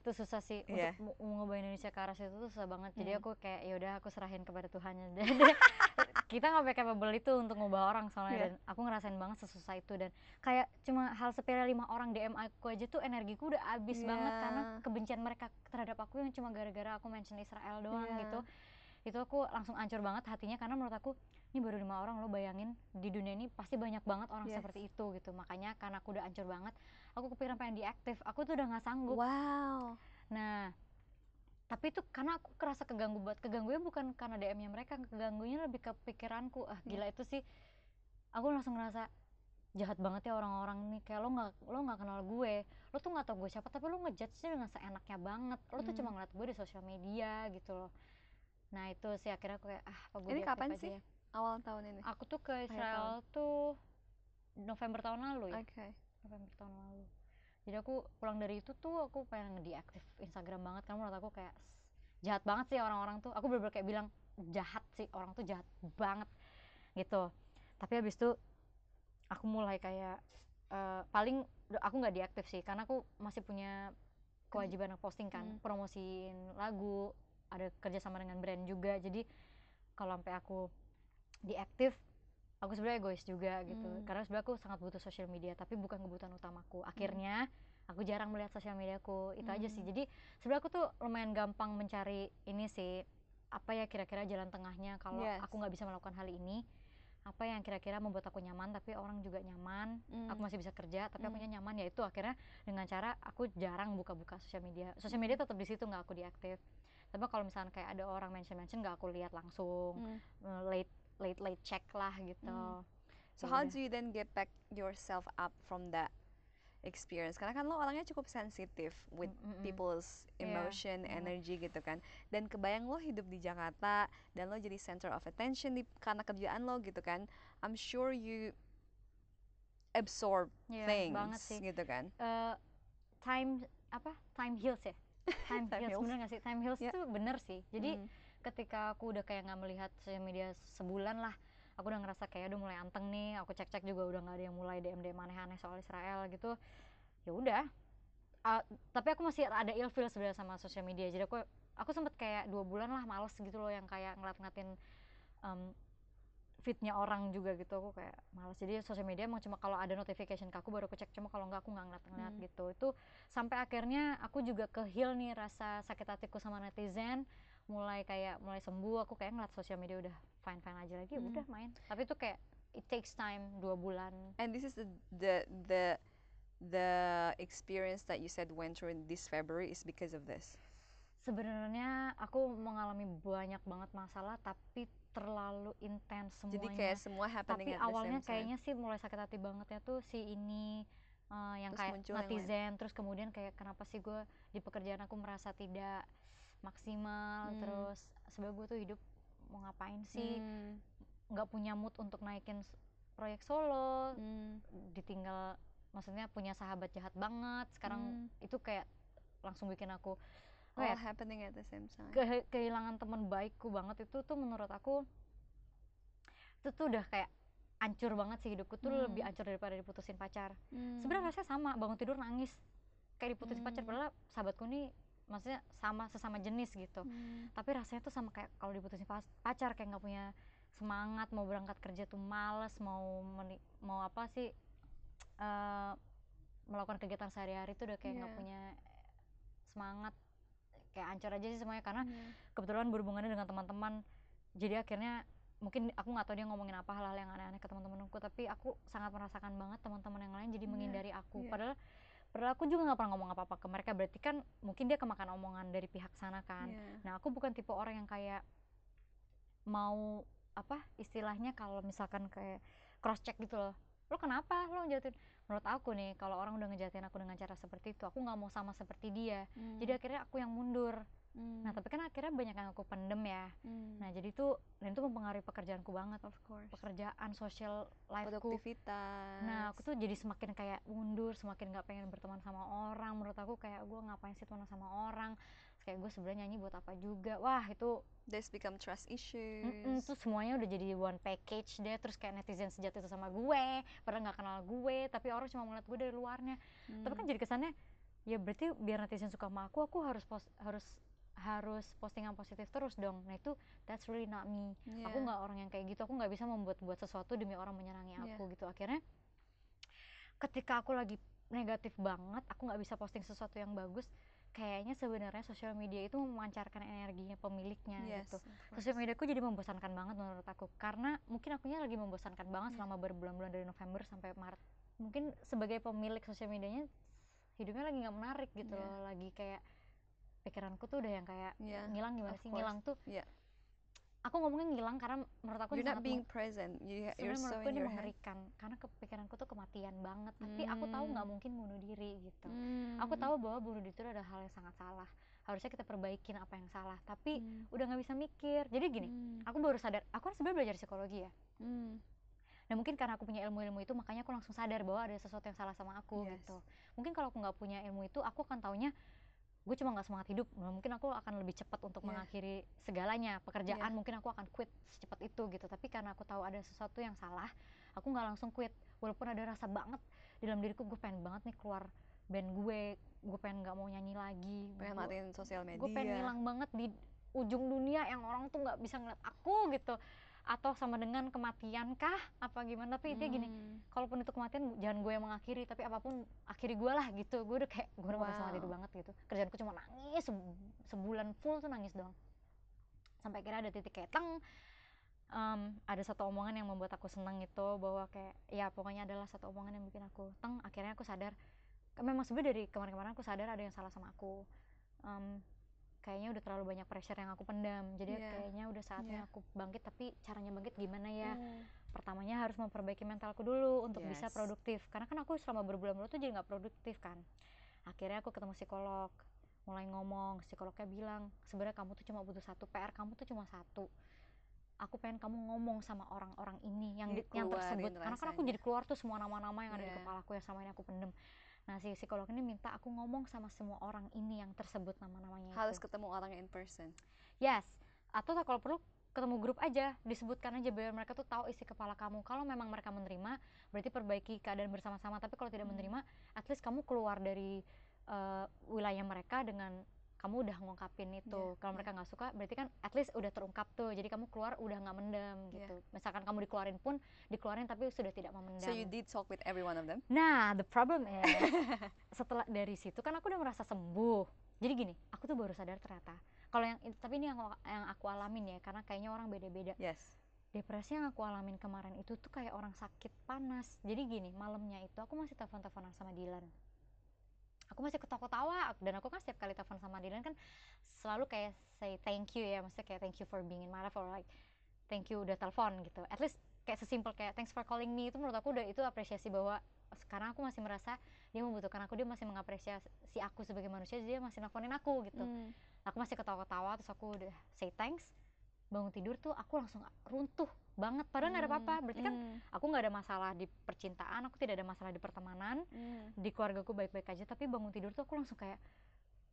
itu susah sih Iya. untuk mau ngubah Indonesia ke arah situ tuh susah banget jadi Hmm. aku kayak ya udah aku serahin kepada Tuhannya Jadi, kita nggak capable itu untuk ngubah orang soalnya Iya. dan aku ngerasain banget sesusah itu dan kayak cuma hal sepele lima orang DM aku aja tuh energiku udah habis banget karena kebencian mereka terhadap aku yang cuma gara-gara aku mention Israel doang Iya. gitu itu aku langsung ancur banget hatinya karena menurut aku ini baru lima orang lo bayangin di dunia ini pasti banyak banget orang Yes. seperti itu gitu makanya karena aku udah ancur banget aku kepikiran pengen diaktif aku tuh udah nggak sanggup Wow. nah tapi itu karena aku kerasa keganggu banget keganggunya bukan karena DM-nya mereka keganggunya lebih ke pikiranku ah Iya. gila itu sih aku langsung ngerasa jahat banget ya orang-orang nih kayak lo nggak lo nggak kenal gue lo tuh nggak tau gue siapa tapi lo ngejudge sih dengan seenaknya banget lo tuh Hmm. cuma ngeliat gue di sosial media gitu loh nah itu sih akhirnya aku kayak ah apa gue Ini kapan aja sih? ya. Awal tahun ini. aku tuh ke. Israel tuh November tahun lalu ya Oke. November tahun lalu jadi aku pulang dari itu tuh aku pengen ngedeaktif Instagram banget karena menurut aku kayak jahat banget sih orang-orang tuh aku bener-bener kayak bilang jahat sih orang tuh jahat banget gitu tapi habis itu aku mulai kayak eh, paling aku nggak diaktif sih karena aku masih punya kewajiban posting kan Hmm. promosiin lagu ada kerjasama dengan brand juga jadi kalau sampai aku diaktif aku sebenarnya egois juga gitu Hmm. karena sebenarnya aku sangat butuh sosial media tapi bukan kebutuhan utamaku akhirnya aku jarang melihat sosial mediaku itu aja sih Hmm. jadi sebenarnya aku tuh lumayan gampang mencari ini sih apa ya kira-kira jalan tengahnya kalau Yes. aku nggak bisa melakukan hal ini apa yang kira-kira membuat aku nyaman tapi orang juga nyaman Hmm. aku masih bisa kerja tapi Hmm. akunya nyaman ya itu akhirnya dengan cara aku jarang buka-buka sosial media sosial media tetap di situ nggak aku diaktif tapi kalau misalnya kayak ada orang mention mention nggak aku lihat langsung Hmm. eh, late late late check lah gitu Hmm. So how do you then get back yourself up from that experience? Karena kan lo orangnya cukup sensitif with Mm, mm, mm. people's Iya, emotion, banget. energy gitu kan. Dan kebayang lo hidup di Jakarta dan lo jadi center of attention di karena kerjaan lo gitu kan. I'm sure you absorb Iya, things banget sih gitu kan. Eh, time apa time heals ya time, Time heals heals. bener gak sih time heals Ya. tuh bener sih jadi Mm. Ketika aku udah kayak nggak melihat sosial media sebulan lah aku udah ngerasa kayak udah mulai anteng nih. Aku cek cek juga udah nggak ada yang mulai dm dm aneh-aneh soal Israel gitu. Ya udah. Ah, tapi aku masih ada ilfeel sebenarnya sama sosial media. Jadi aku aku sempet kayak dua bulan lah males gitu loh yang kayak ngeliat-ngeliatin em, feednya orang juga gitu. Aku kayak males. Jadi sosial media emang cuma kalau ada notification ke aku baru aku cek. Cuma kalau nggak aku nggak ngeliat-ngeliat Hmm. gitu. Itu sampai akhirnya aku juga ke heal nih rasa sakit hatiku sama netizen mulai kayak mulai sembuh aku kayak ngeliat sosial media udah fine fine aja lagi Hmm. udah main tapi itu kayak it takes time dua bulan And this is the the the the experience that you said went through in this February is because of this. sebenarnya aku mengalami banyak banget masalah tapi terlalu intens semuanya Jadi kayak semua happening tapi at the awalnya same time. kayaknya sih mulai sakit hati bangetnya tuh si ini eh, yang Terus kayak muncul yang lain. netizen terus kemudian kayak kenapa sih gue di pekerjaan aku merasa tidak maksimal Hmm. terus sebenarnya gue tuh hidup mau ngapain sih Hmm, nggak punya mood untuk naikin proyek solo hmm, ditinggal maksudnya punya sahabat jahat banget sekarang hmm. itu kayak langsung bikin aku apa ya, happening at the same time. ke- kehilangan teman baikku banget itu tuh menurut aku itu tuh udah kayak ancur banget sih hidupku tuh Hmm. lebih ancur daripada diputusin pacar Hmm. sebenarnya rasanya sama bangun tidur nangis kayak diputusin pacar Hmm. padahal sahabatku nih maksudnya sama sesama jenis gitu Hmm. tapi rasanya tuh sama kayak kalau diputusin pacar kayak nggak punya semangat mau berangkat kerja tuh males mau mau apa sih eh, melakukan kegiatan sehari-hari tuh udah kayak nggak Iya. punya semangat kayak ancur aja sih semuanya karena Iya. kebetulan berhubungannya dengan teman-teman jadi akhirnya mungkin aku nggak tahu dia ngomongin apa hal-hal yang aneh-aneh ke teman-temanku tapi aku sangat merasakan banget teman-teman yang lain jadi Iya, menghindari aku iya. padahal padahal aku juga nggak pernah ngomong apa-apa ke mereka. Berarti kan mungkin dia kemakan omongan dari pihak sana kan. Iya. nah aku bukan tipe orang yang kayak mau apa istilahnya kalau misalkan kayak cross check gitu loh. Lo kenapa? Lo ngejahatin menurut aku nih kalau orang udah ngejahatin aku dengan cara seperti itu aku nggak mau sama seperti dia. Jadi akhirnya aku yang mundur Hmm. nah tapi kan akhirnya banyak yang aku pendem ya Hmm. Nah jadi itu dan itu mempengaruhi pekerjaanku banget, of course. pekerjaan, sosial life-ku. Produktivitas. Nah aku tuh jadi semakin kayak mundur, semakin nggak pengen berteman sama orang. Menurut aku kayak gue ngapain sih teman sama orang? Terus kayak gue sebenarnya nyanyi buat apa juga? Wah itu, There's become trust issues. mm-mm, tuh semuanya udah jadi one package deh. Terus kayak netizen sejati itu sama gue, padahal nggak kenal gue, tapi orang cuma ngeliat gue dari luarnya. Tapi kan Hmm. jadi kesannya ya berarti biar netizen suka sama aku aku harus pos harus harus postingan positif terus dong. Nah itu that's really not me. Aku Iya. nggak orang yang kayak gitu. Aku nggak bisa membuat buat sesuatu demi orang menyenangi Iya. aku gitu. Akhirnya ketika aku lagi negatif banget aku nggak bisa posting sesuatu yang bagus kayaknya sebenarnya sosial media itu memancarkan energinya pemiliknya Yes, gitu. sosial media aku jadi membosankan banget menurut aku. Karena mungkin akunya lagi membosankan banget Iya. selama berbulan-bulan dari November sampai Maret. Mungkin sebagai pemilik sosial medianya hidupnya lagi nggak menarik gitu Iya. loh. Lagi kayak pikiranku tuh udah yang kayak Yeah, ngilang gimana sih ngilang tuh Iya. aku ngomongnya ngilang karena menurut aku You're not being present. You, you're so menurutku in ini your head. mengerikan karena kepikiranku tuh kematian banget tapi aku tahu nggak Hmm. mungkin bunuh diri gitu aku Hmm. tahu bahwa bunuh diri itu adalah hal yang sangat salah harusnya kita perbaikin apa yang salah tapi Hmm. udah nggak bisa mikir jadi gini Hmm. aku baru sadar aku kan sebenarnya belajar psikologi ya Hmm. dan mungkin karena aku punya ilmu-ilmu itu makanya aku langsung sadar bahwa ada sesuatu yang salah sama aku Yes. gitu mungkin kalau aku nggak punya ilmu itu aku akan taunya gue cuma nggak semangat hidup. Nah, mungkin aku akan lebih cepat untuk Yeah. mengakhiri segalanya. Pekerjaan Yeah. mungkin aku akan quit secepat itu gitu. Tapi karena aku tahu ada sesuatu yang salah aku nggak langsung quit. Walaupun ada rasa banget di dalam diriku gue pengen banget nih keluar band gue. Gue pengen nggak mau nyanyi lagi. Pengen Gua- matiin sosial media. gue pengen hilang banget di ujung dunia yang orang tuh nggak bisa ngeliat aku gitu atau sama dengan kematian kah apa gimana? Tapi dia gini Hmm. kalaupun itu kematian jangan gue yang mengakhiri tapi apa pun akhiri gue lah gitu. Gue udah kayak gue udah gak semangat hidup Wow. banget gitu. Kerjaanku cuma nangis sebu- sebulan full tuh nangis doang. Sampai kira ada titik kayak teng. Em, ada satu omongan yang membuat aku senang itu bahwa kayak ya pokoknya adalah satu omongan yang bikin aku teng. Akhirnya aku sadar memang sebenarnya dari kemarin-kemarin aku sadar ada yang salah sama aku. Em, kayaknya udah terlalu banyak pressure yang aku pendam. Jadi. Udah saatnya Iya. aku bangkit tapi caranya bangkit gimana ya Hmm. pertamanya harus memperbaiki mentalku dulu untuk bisa Yes. produktif karena kan aku selama berbulan-bulan tuh jadi nggak produktif kan akhirnya aku ketemu psikolog mulai ngomong psikolognya bilang sebenarnya kamu tuh cuma butuh satu PR kamu tuh cuma satu aku pengen kamu ngomong sama orang-orang ini yang di- yang tersebut karena kan aku jadi keluar tuh semua nama-nama yang ada di Iya. kepalaku yang selama ini aku pendem nah si psikolog ini minta aku ngomong sama semua orang ini yang tersebut nama-namanya Harus itu ketemu orangnya in person. Yes. Atau kalau perlu ketemu grup aja, disebutkan aja biar mereka tuh tahu isi kepala kamu. Kalau memang mereka menerima, berarti perbaiki keadaan bersama-sama. Tapi kalau tidak Hmm. menerima, at least kamu keluar dari eh, wilayah mereka dengan kamu udah ngungkapin itu. Iya, kalau iya. mereka nggak suka, berarti kan at least udah terungkap tuh. Jadi kamu keluar udah nggak mendam Iya. gitu. Misalkan kamu dikeluarin pun, dikeluarin tapi sudah tidak memendam. So you did talk with every one of them? Nah, the problem is setelah dari situ kan aku udah merasa sembuh. Jadi gini, aku tuh baru sadar ternyata. Kalau yang tapi ini yang yang aku alamin ya, karena kayaknya orang beda-beda. Yes. Depresi yang aku alamin kemarin itu tuh kayak orang sakit panas. Jadi gini, malamnya itu aku masih telepon-teleponan sama Dylan. Aku masih ketawa-ketawa dan aku kan setiap kali telepon sama Dylan kan selalu kayak say thank you ya, maksudnya kayak thank you for being in my life or like thank you udah telepon gitu. At least kayak sesimpel kayak thanks for calling me itu menurut aku udah itu apresiasi bahwa sekarang aku masih merasa dia membutuhkan aku, dia masih mengapresiasi aku sebagai manusia, dia masih nelfonin aku gitu. Hmm. Aku masih ketawa-ketawa terus aku udah say thanks. Bangun tidur tuh aku langsung runtuh banget padahal nggak ada apa-apa. Berarti kan Hmm. aku nggak ada masalah di percintaan, aku tidak ada masalah di pertemanan, Hmm. di keluargaku baik-baik aja. Tapi bangun tidur tuh aku langsung kayak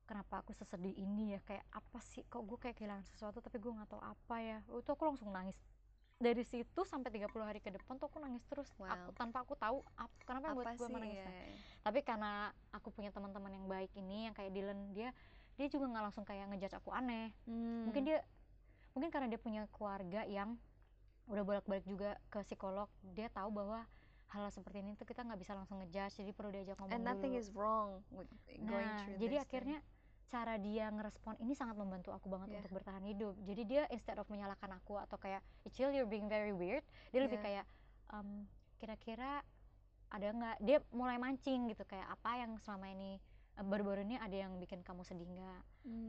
kenapa aku sesedih ini ya kayak apa sih kok gue kayak kehilangan sesuatu tapi gue nggak tahu apa ya itu aku langsung nangis dari situ sampai 30 hari ke depan tuh aku nangis terus Wow. aku, tanpa aku tahu ap, kenapa yang buat gue menangis ya? tapi karena aku punya teman-teman yang baik ini yang kayak Dylan dia dia juga nggak langsung kayak ngejudge aku aneh Hmm. mungkin dia mungkin karena dia punya keluarga yang udah bolak-balik juga ke psikolog dia tahu bahwa hal seperti ini tuh kita nggak bisa langsung ngejudge jadi perlu diajak ngomong And nothing dulu is wrong with going nah through jadi this thing. Cara dia ngerespon ini sangat membantu aku banget Yeah. untuk bertahan hidup. Jadi dia instead of menyalahkan aku atau kayak Ichil you're being very weird dia lebih Yeah. kayak "Em, kira-kira ada nggak? Dia mulai mancing gitu kayak apa yang selama ini eh, baru-baru ini ada yang bikin kamu sedih nggak?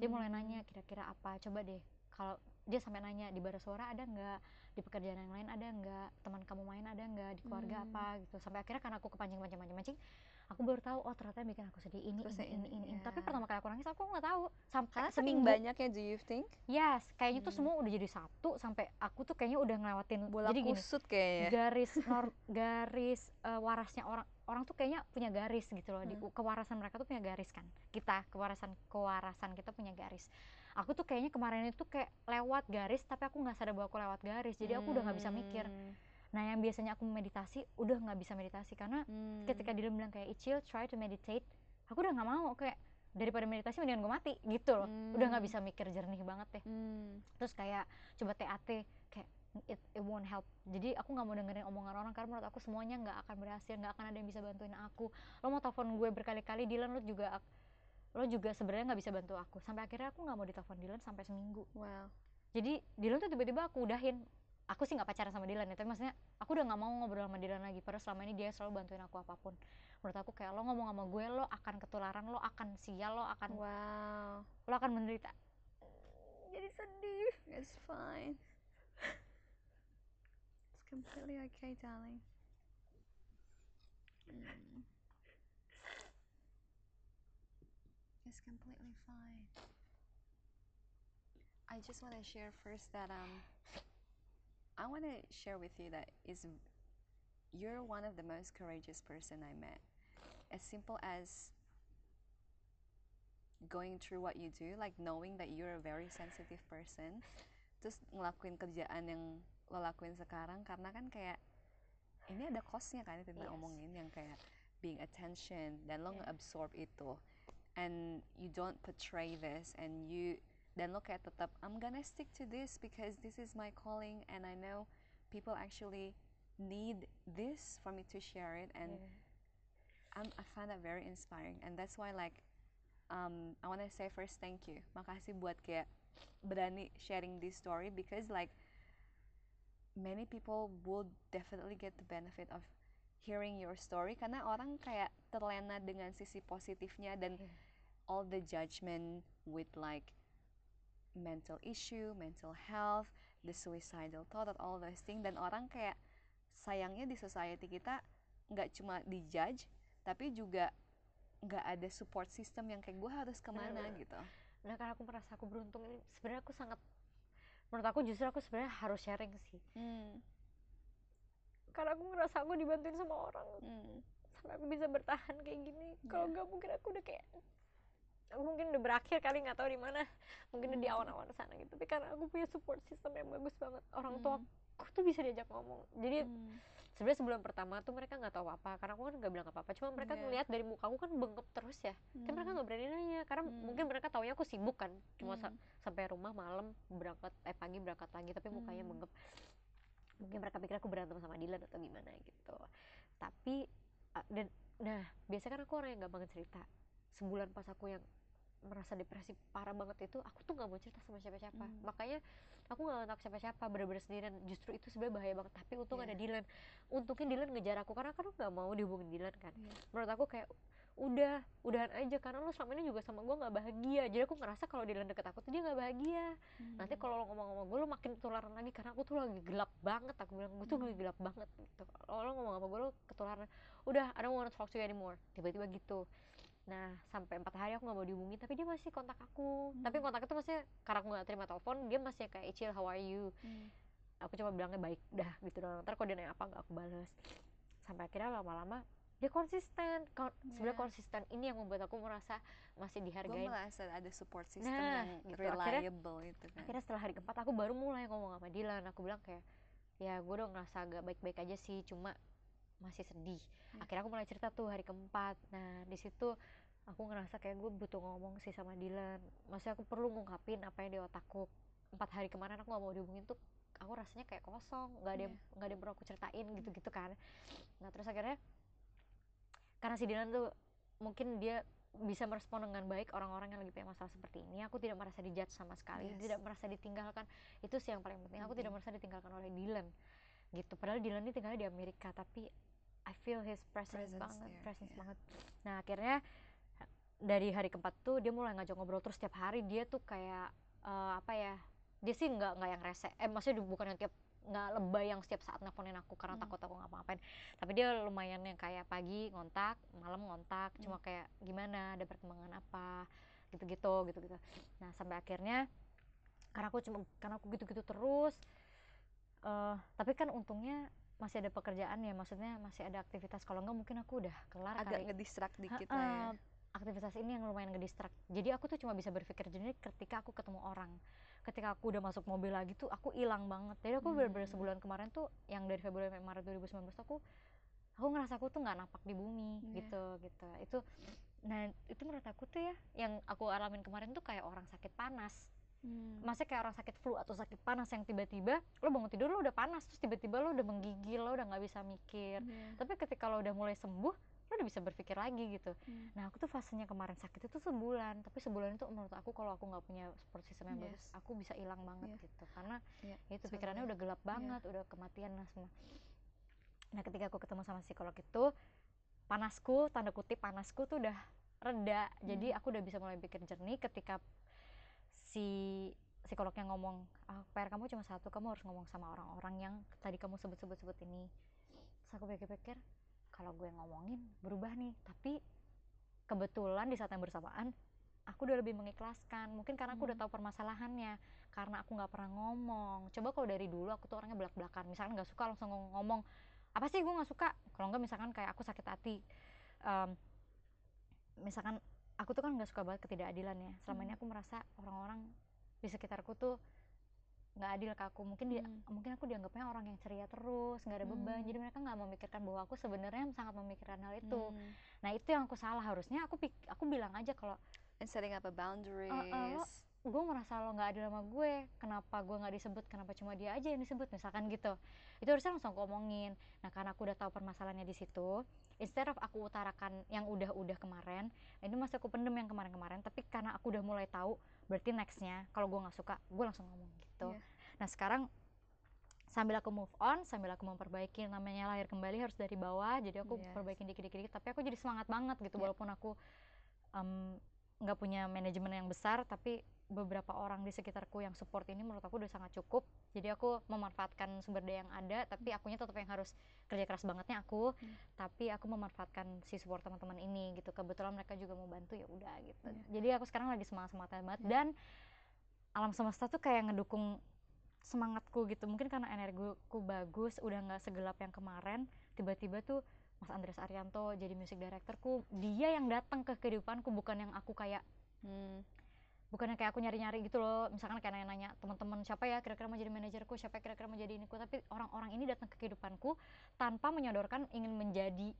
Dia mulai Hmm. nanya kira-kira apa? Coba deh kalau dia sampai nanya di bara suara ada nggak? Di pekerjaan yang lain ada nggak? Teman kamu main ada nggak? Di keluarga Hmm. apa? Gitu. Sampai akhirnya karena aku kepancing pancing pancing pancing aku baru tahu oh ternyata yang bikin aku sedih ini Terus ini ini ini, ini, ini. tapi ya. pertama kali aku nangis aku nggak tahu sampai Karena seminggu banyaknya do you think? yes kayaknya tuh Hmm. semua udah jadi satu sampai aku tuh kayaknya udah ngelewatin Bola jadi gini kusut kayaknya. garis nor- garis eh, warasnya orang orang tuh kayaknya punya garis gitu loh di Hmm. kewarasan mereka tuh punya garis kan kita kewarasan kewarasan kita punya garis aku tuh kayaknya kemarin itu kayak lewat garis tapi aku nggak sadar bahwa aku lewat garis jadi aku udah nggak bisa mikir Hmm. Nah yang biasanya aku meditasi udah nggak bisa meditasi karena Hmm. ketika dia bilang kayak Ichil try to meditate aku udah nggak mau kayak daripada meditasi mendingan gue mati gitu loh udah nggak Hmm. bisa mikir jernih banget deh Hmm. terus kayak coba TAT kayak it, it won't help jadi aku nggak mau dengerin omongan orang karena menurut aku semuanya nggak akan berhasil nggak akan ada yang bisa bantuin aku lo mau telepon gue berkali-kali Dylan lo juga lo juga sebenarnya nggak bisa bantu aku sampai akhirnya aku nggak mau ditelepon Dylan sampai seminggu Wow. jadi Dylan tuh tiba-tiba aku udahin aku sih nggak pacaran sama Dylan ya tapi maksudnya aku udah nggak mau ngobrol sama Dylan lagi padahal selama ini dia selalu bantuin aku apa pun menurut aku kayak lo ngomong sama gue lo akan ketularan lo akan sial lo akan Wow. lo akan menderita jadi sedih It's fine. It's completely okay, darling. Mm. It's completely fine. I just want to share first that um I want to share with you that is you're one of the most courageous person I met. As simple as going through what you do, like knowing that you're a very sensitive person, terus ngelakuin kerjaan yang lo lakuin sekarang karena kan kayak ini ada costnya kan kita Yes. omongin yang kayak being attention dan lo Yeah. nge-absorb itu and you don't portray this and you dan lo kayak tetap I'm gonna stick to this because this is my calling and I know people actually need this for me to share it. And I'm, I find that very inspiring. And that's why like um, I want to say first thank you. Makasih buat kayak berani sharing this story because like many people would definitely get the benefit of hearing your story karena orang kayak terlena dengan sisi positifnya dan Yeah. all the judgment with like mental issue, mental health, the suicidal thought, all those things dan orang kayak sayangnya di society kita nggak cuma dijudge tapi juga nggak ada support system yang kayak gue harus ke mana Bener-bener. gitu. nah karena aku merasa aku beruntung ini sebenarnya aku sangat menurut aku justru aku sebenarnya harus sharing sih Hmm. karena aku ngerasa aku dibantuin sama orang Hmm. sampai aku bisa bertahan kayak gini kalau Iya. nggak mungkin aku udah kayak aku mungkin udah berakhir kali nggak tahu di mana mungkin udah di Hmm. awan-awan sana gitu tapi karena aku punya support system yang bagus banget orang tua Hmm. aku tuh bisa diajak ngomong jadi Hmm. sebenarnya sebelum pertama tuh mereka nggak tahu apa karena aku kan nggak bilang apa-apa cuma mereka Iya. ngeliat dari muka aku kan bengep terus ya kan mereka Hmm. nggak berani nanya karena Hmm. mungkin mereka taunya aku sibuk kan cuma sa- Hmm. sampai rumah malam berangkat eh pagi berangkat lagi tapi mukanya Hmm. bengep mungkin mereka pikir aku berantem sama Dylan atau gimana gitu tapi uh, dan nah biasanya kan aku orang yang gak banget cerita sebulan pas aku yang merasa depresi parah banget itu aku tuh nggak mau cerita sama siapa-siapa. Hmm. makanya aku nggak kontak siapa-siapa bener-bener sendirian. Justru itu sebenarnya bahaya banget. Tapi untung ada Iya. Dylan. Untungnya Dylan ngejar aku karena kan aku nggak mau dihubungin Dylan kan. Iya. menurut aku kayak udah udahan aja. Karena lo selama ini juga sama gue nggak bahagia. Jadi aku ngerasa kalau Dylan deket aku tuh dia nggak bahagia. Nanti Hmm. kalau lo ngomong sama gue lo makin ketularan lagi. Karena aku tuh lagi gelap banget. Aku bilang gue tuh Hmm. lagi gelap banget gitu. Kalau lo ngomong sama gue lo ketularan. Udah I don't wanna talk to you anymore. Tiba-tiba gitu nah sampai empat hari aku nggak mau dihubungin tapi dia masih kontak aku. Tapi Hmm. kontak itu maksudnya karena aku nggak terima telepon dia masih kayak Icil how are you? Hmm. aku cuma bilangnya baik dah gitu doang. Ntar kalau dia nanya apa nggak aku balas sampai akhirnya lama-lama dia konsisten. Kon- sebenarnya Iya. konsisten. Ini yang membuat aku merasa masih gue dihargai merasa ada support system Nah, yang gitu. Akhirnya- reliable itu kan. akhirnya setelah hari keempat aku baru mulai ngomong sama Dylan. Aku bilang kayak ya gue udah ngerasa agak baik-baik aja sih cuma masih sedih. Hmm. akhirnya aku mulai cerita tuh hari keempat. Nah di situ aku ngerasa kayak gue butuh ngomong sih sama Dylan. Maksudnya aku perlu ngungkapin apa yang di otakku. Empat hari kemarin aku gak mau dihubungin tuh aku rasanya kayak kosong. Nggak ada yang nggak ada yang perlu aku ceritain gitu gitu kan. Nah terus akhirnya karena si Dylan tuh mungkin dia bisa merespon dengan baik orang-orang yang lagi punya masalah seperti ini aku tidak merasa dijudge sama sekali Yes. tidak merasa ditinggalkan. Itu sih yang paling penting aku tidak merasa ditinggalkan oleh Dylan gitu. Padahal Dylan ini tinggalnya di Amerika tapi I feel his presence, Presence banget there, presence yeah. banget. Nah akhirnya dari hari keempat tuh dia mulai ngajak ngobrol terus setiap hari. Dia tuh kayak eh, apa ya dia sih nggak nggak yang rese. Eh maksudnya bukan yang tiap nggak lebay yang setiap saat nelfonin aku karena Hmm. takut aku ngapa-ngapain tapi dia lumayan yang kayak pagi ngontak malam ngontak Hmm. cuma kayak gimana ada perkembangan apa gitu-gitu gitu-gitu. Nah sampai akhirnya karena aku cuma karena aku gitu-gitu terus eh tapi kan untungnya masih ada pekerjaan ya maksudnya masih ada aktivitas. Kalau enggak mungkin aku udah kelar agak kali ngedistract dikit Ha-ha, lah ya aktivitas ini yang lumayan ngedistract jadi aku tuh cuma bisa berpikir jernih ketika aku ketemu orang ketika aku udah masuk mobil lagi tuh aku hilang banget jadi aku bener-bener Hmm. sebulan kemarin tuh yang dari Februari sampai Maret 2019 tuh aku aku ngerasa aku tuh nggak napak di bumi Iya. gitu gitu itu nah itu menurut aku tuh ya yang aku alamin kemarin tuh kayak orang sakit panas Hmm. maksudnya kayak orang sakit flu atau sakit panas yang tiba-tiba lo bangun tidur lo udah panas terus tiba-tiba lo udah menggigil lo udah nggak bisa mikir Yeah. tapi ketika lo udah mulai sembuh lo udah bisa berpikir lagi gitu Hmm. nah aku tuh fasenya kemarin sakit itu sebulan tapi sebulan itu menurut aku kalau aku nggak punya support system yang bagus Yes. aku bisa hilang banget Yeah. gitu karena Yeah, itu pikirannya udah gelap banget udah kematian lah semua nah ketika aku ketemu sama psikolog itu panasku tanda kutip panasku tuh udah reda jadi Hmm. aku udah bisa mulai pikir jernih ketika si psikolognya ngomong ah, PR kamu cuma satu kamu harus ngomong sama orang-orang yang tadi kamu sebut-sebut-sebut ini terus aku pikir-pikir kalau gue ngomongin berubah nih tapi kebetulan di saat yang bersamaan aku udah lebih mengikhlaskan mungkin karena aku udah Hmm. tahu permasalahannya karena aku nggak pernah ngomong coba kalau dari dulu aku tuh orangnya belak-belakan misalkan nggak suka langsung ngomong, apa sih gue nggak suka kalau nggak misalkan kayak aku sakit hati Em, misalkan aku tuh kan nggak suka banget ketidakadilan ya selama ini Hmm. aku merasa orang-orang di sekitarku tuh nggak adil ke aku. Mungkin dia Hmm. mungkin aku dianggapnya orang yang ceria terus nggak ada beban. Hmm. jadi mereka nggak memikirkan bahwa aku sebenarnya sangat memikirkan hal itu. Hmm. nah itu yang aku salah. Harusnya aku pik- aku bilang aja kalau And setting up a boundaries. gue merasa lo nggak adil sama gue. Kenapa gue nggak disebut? Kenapa cuma dia aja yang disebut? Misalkan gitu. Itu harusnya langsung aku omongin. Nah karena aku udah tahu permasalahannya di situ instead of aku utarakan yang udah-udah kemarin ini masih aku pendem yang kemarin-kemarin tapi karena aku udah mulai tahu berarti nextnya kalau gue nggak suka gue langsung ngomong gitu Iya. nah sekarang sambil aku move on sambil aku memperbaiki namanya lahir kembali harus dari bawah jadi aku Yes. perbaikin dikit-dikit tapi aku jadi semangat banget gitu Iya. walaupun aku em, nggak punya manajemen yang besar tapi beberapa orang di sekitarku yang support ini menurut aku udah sangat cukup jadi aku memanfaatkan sumber daya yang ada tapi akunya tetap yang harus kerja keras bangetnya aku Hmm. tapi aku memanfaatkan si support teman-teman ini gitu kebetulan mereka juga mau bantu ya udah gitu Iya. jadi aku sekarang lagi semangat semangatnya banget Iya. dan alam semesta tuh kayak ngedukung semangatku gitu mungkin karena energiku bagus udah nggak segelap yang kemarin tiba-tiba tuh Mas Andres Arianto jadi music directorku dia yang datang ke kehidupanku bukan yang aku kayak Hmm. bukannya kayak aku nyari-nyari gitu loh. Misalkan kayak nanya-nanya teman-teman siapa ya kira-kira mau jadi manajerku? Siapa kira-kira mau jadi iniku? Tapi orang-orang ini datang ke kehidupanku tanpa menyodorkan ingin menjadi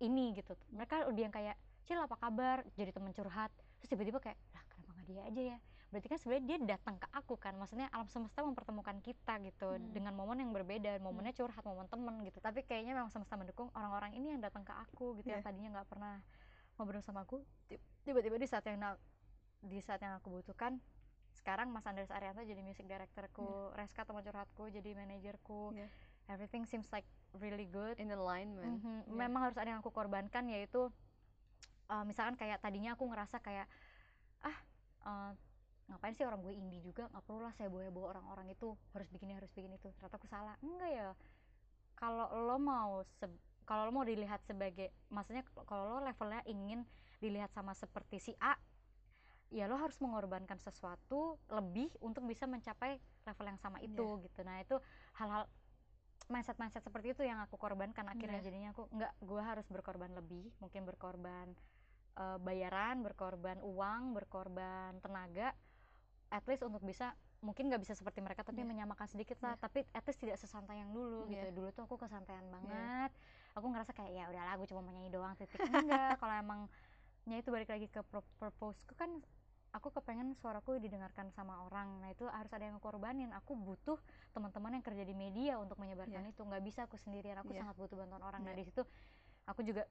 ini gitu. Mereka lebih yang kayak Cil apa kabar? Jadi teman curhat. Terus tiba-tiba kayak lah kenapa nggak dia aja ya berarti kan sebenarnya dia datang ke aku kan maksudnya alam semesta mempertemukan kita gitu Hmm. dengan momen yang berbeda momennya curhat momen temen gitu tapi kayaknya memang semesta mendukung orang-orang ini yang datang ke aku gitu yang Iya. tadinya nggak pernah ngobrol sama aku ti- tiba-tiba di saat yang di saat yang aku butuhkan sekarang Mas Andres Arianto jadi music directorku Reska teman curhatku jadi manajerku Iya. everything seems like really good In alignment. Mhm. Yeah. memang harus ada yang aku korbankan yaitu uh, misalkan kayak tadinya aku ngerasa kayak ngapain sih orang gue indie juga? Nggak perlu lah saya bawa bawa orang-orang itu. Harus bikin harus bikin itu. Ternyata aku salah. Enggak ya. Kalau lo mau kalau lo mau dilihat sebagai maksudnya kalau lo levelnya ingin dilihat sama seperti si A ya lo harus mengorbankan sesuatu lebih untuk bisa mencapai level yang sama itu gitu. Nah itu hal-hal mindset mindset seperti itu yang aku korbankan. Akhirnya Iya. jadinya aku nggak gue harus berkorban lebih. Mungkin berkorban eh, bayaran berkorban uang berkorban tenaga at least untuk bisa mungkin nggak bisa seperti mereka tapi Iya. menyamakan sedikit lah. Iya. tapi at least tidak sesantai yang dulu gitu. Iya. dulu tuh aku kesantaian banget. Aku ngerasa kayak ya udahlah gue cuma mau nyanyi doang titik. Enggak kalau emang ya itu balik lagi ke pro- purposeku kan aku kepengen suaraku didengarkan sama orang. Nah itu harus ada yang korbanin aku butuh teman-teman yang kerja di media untuk menyebarkan Iya. itu. Nggak bisa aku sendirian. Aku Iya. sangat butuh bantuan orang. Nah Iya. di situ aku juga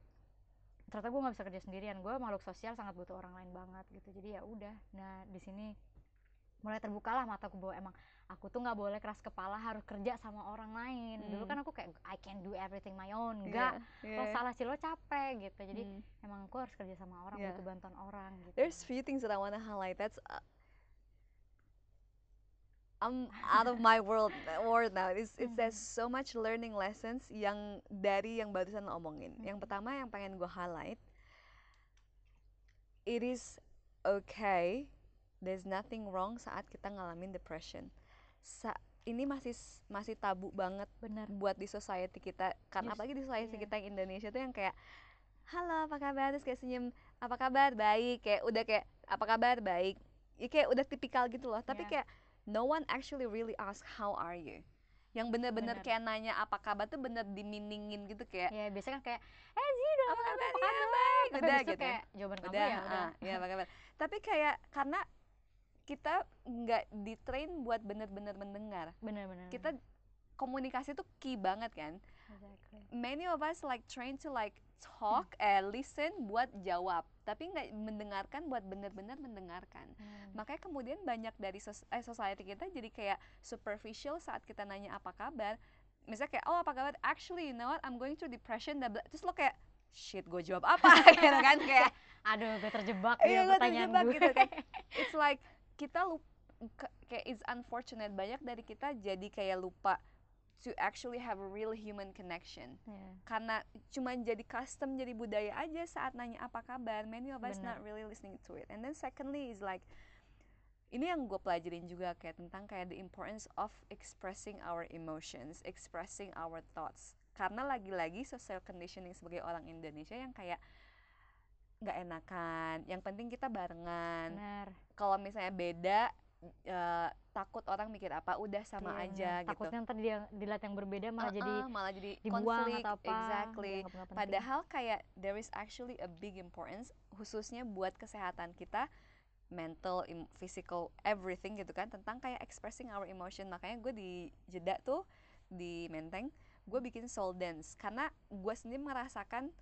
ternyata gue nggak bisa kerja sendirian. Gue makhluk sosial sangat butuh orang lain banget gitu. Jadi ya udah. Nah di sini mulai terbukalah mataku bahwa emang aku tuh nggak boleh keras kepala harus kerja sama orang lain dulu Hmm. kan aku kayak I can do everything my own enggak Yeah. lo yeah. salah sih lo capek gitu jadi Hmm. emang aku harus kerja sama orang Yeah. butuh bantuan orang gitu There's few things that I want to highlight. That's uh, I'm out of my world world now. It's it's there's Mhm. so much learning lessons yang dari yang barusan lo omongin. Yang Mhm. pertama yang pengen gue highlight, it is okay. There's nothing wrong saat kita ngalamin depression. Sa ini masih masih tabu banget bener buat di society kita. Karena Yes, apalagi di society iya. kita yang Indonesia tuh yang kayak halo apa kabar? Terus kayak senyum apa kabar? Baik. Kayak udah kayak apa kabar? Baik. Ya kayak udah tipikal gitu loh. Tapi Iya. kayak no one actually really ask how are you? Yang bener-bener Bener. kayak nanya apa kabar? tuh bener diminingin gitu kayak. Ya biasanya kan kayak eh udah apa kabar? apa ya baik udah gitu kayak jawaban kamu udah ya udah. ah, ya apa kabar? Tapi kayak karena kita nggak ditrain buat bener-bener mendengar. Bener-bener. Kita komunikasi tuh key banget kan? Exactly. many of us like train to like talk and listen buat jawab tapi nggak mendengarkan buat bener-bener mendengarkan. Hmm. makanya kemudian banyak dari sos- eh, society kita jadi kayak superficial saat kita nanya apa kabar. Misalnya kayak oh apa kabar? Actually you know what? I'm going through depression. Dan bla- terus lo kayak shit gue jawab apa? Gitu kan kayak aduh gue terjebak iya ya gue pertanyaan terjebak gue gitu kan. It's like kita lupa kayak it's unfortunate banyak dari kita jadi kayak lupa to actually have a real human connection Iya. karena cuma jadi custom jadi budaya aja saat nanya apa kabar many of us Benar. not really listening to it and then secondly is like ini yang gue pelajarin juga kayak tentang kayak the importance of expressing our emotions expressing our thoughts karena lagi-lagi social conditioning sebagai orang Indonesia yang kayak nggak enakan yang penting kita barengan kalau misalnya beda eh, takut orang mikir apa udah sama Iya, aja benar. gitu takutnya ntar dia dilihat yang berbeda malah jadi Uh-uh, malah jadi dibuang konflik atau apa exactly nggak penting. Padahal kayak there is actually a big importance khususnya buat kesehatan kita mental, physical, everything gitu kan tentang kayak expressing our emotion. Makanya gue di jeda tuh di Menteng, gue bikin soul dance karena gue sendiri merasakan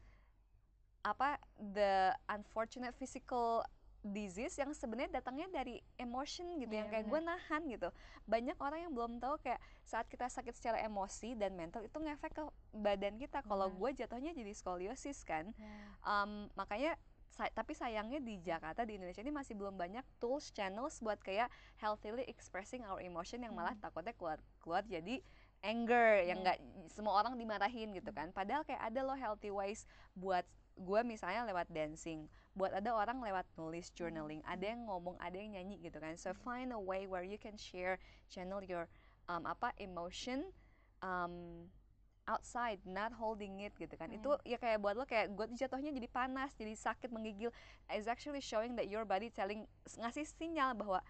apa the unfortunate physical disease yang sebenarnya datangnya dari emotion gitu yang Iya, kayak gue nahan gitu banyak orang yang belum tahu kayak saat kita sakit secara emosi dan mental itu ngefek ke badan kita kalau Benar. gue jatuhnya jadi skoliosis kan Ya. Um, makanya sa- tapi sayangnya di Jakarta di Indonesia ini masih belum banyak tools channels buat kayak healthily expressing our emotion yang malah Hmm. takutnya keluar keluar jadi anger yang Iya. nggak semua orang dimarahin gitu kan padahal kayak ada loh healthy ways buat gue misalnya lewat dancing buat ada orang lewat nulis journaling ada yang ngomong ada yang nyanyi gitu kan. So find a way where you can share channel your um, apa emotion um, outside not holding it gitu kan. Itu ya kayak buat lo kayak gue jatuhnya jadi panas jadi sakit menggigil. Is actually showing that your body telling ngasih sinyal bahwa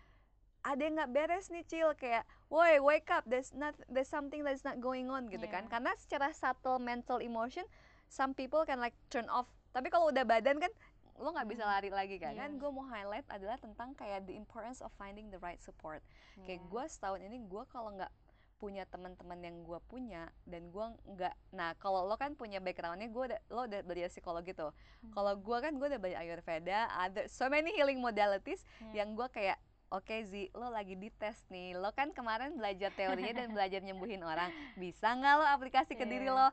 ada yang nggak beres nih cil. Kayak woi wake up. There's not there's something that's not going on. gitu kan. Yeah. karena secara subtle mental emotion some people can like turn off tapi kalau udah badan kan lo nggak bisa Hmm. lari lagi kan Iya. dan gue mau highlight adalah tentang kayak the importance of finding the right support kayak Iya. gue setahun ini gue kalau nggak punya teman-teman yang gue punya dan gue nggak nah kalau lo kan punya backgroundnya gue udah lo udah belajar psikologi tuh Hmm. kalau gue kan gue udah belajar ayurveda ada so many healing modalities Iya. yang gue kayak oke Zi lo lagi dites nih lo kan kemarin belajar teorinya dan belajar nyembuhin orang bisa nggak lo aplikasi ke diri Iya. lo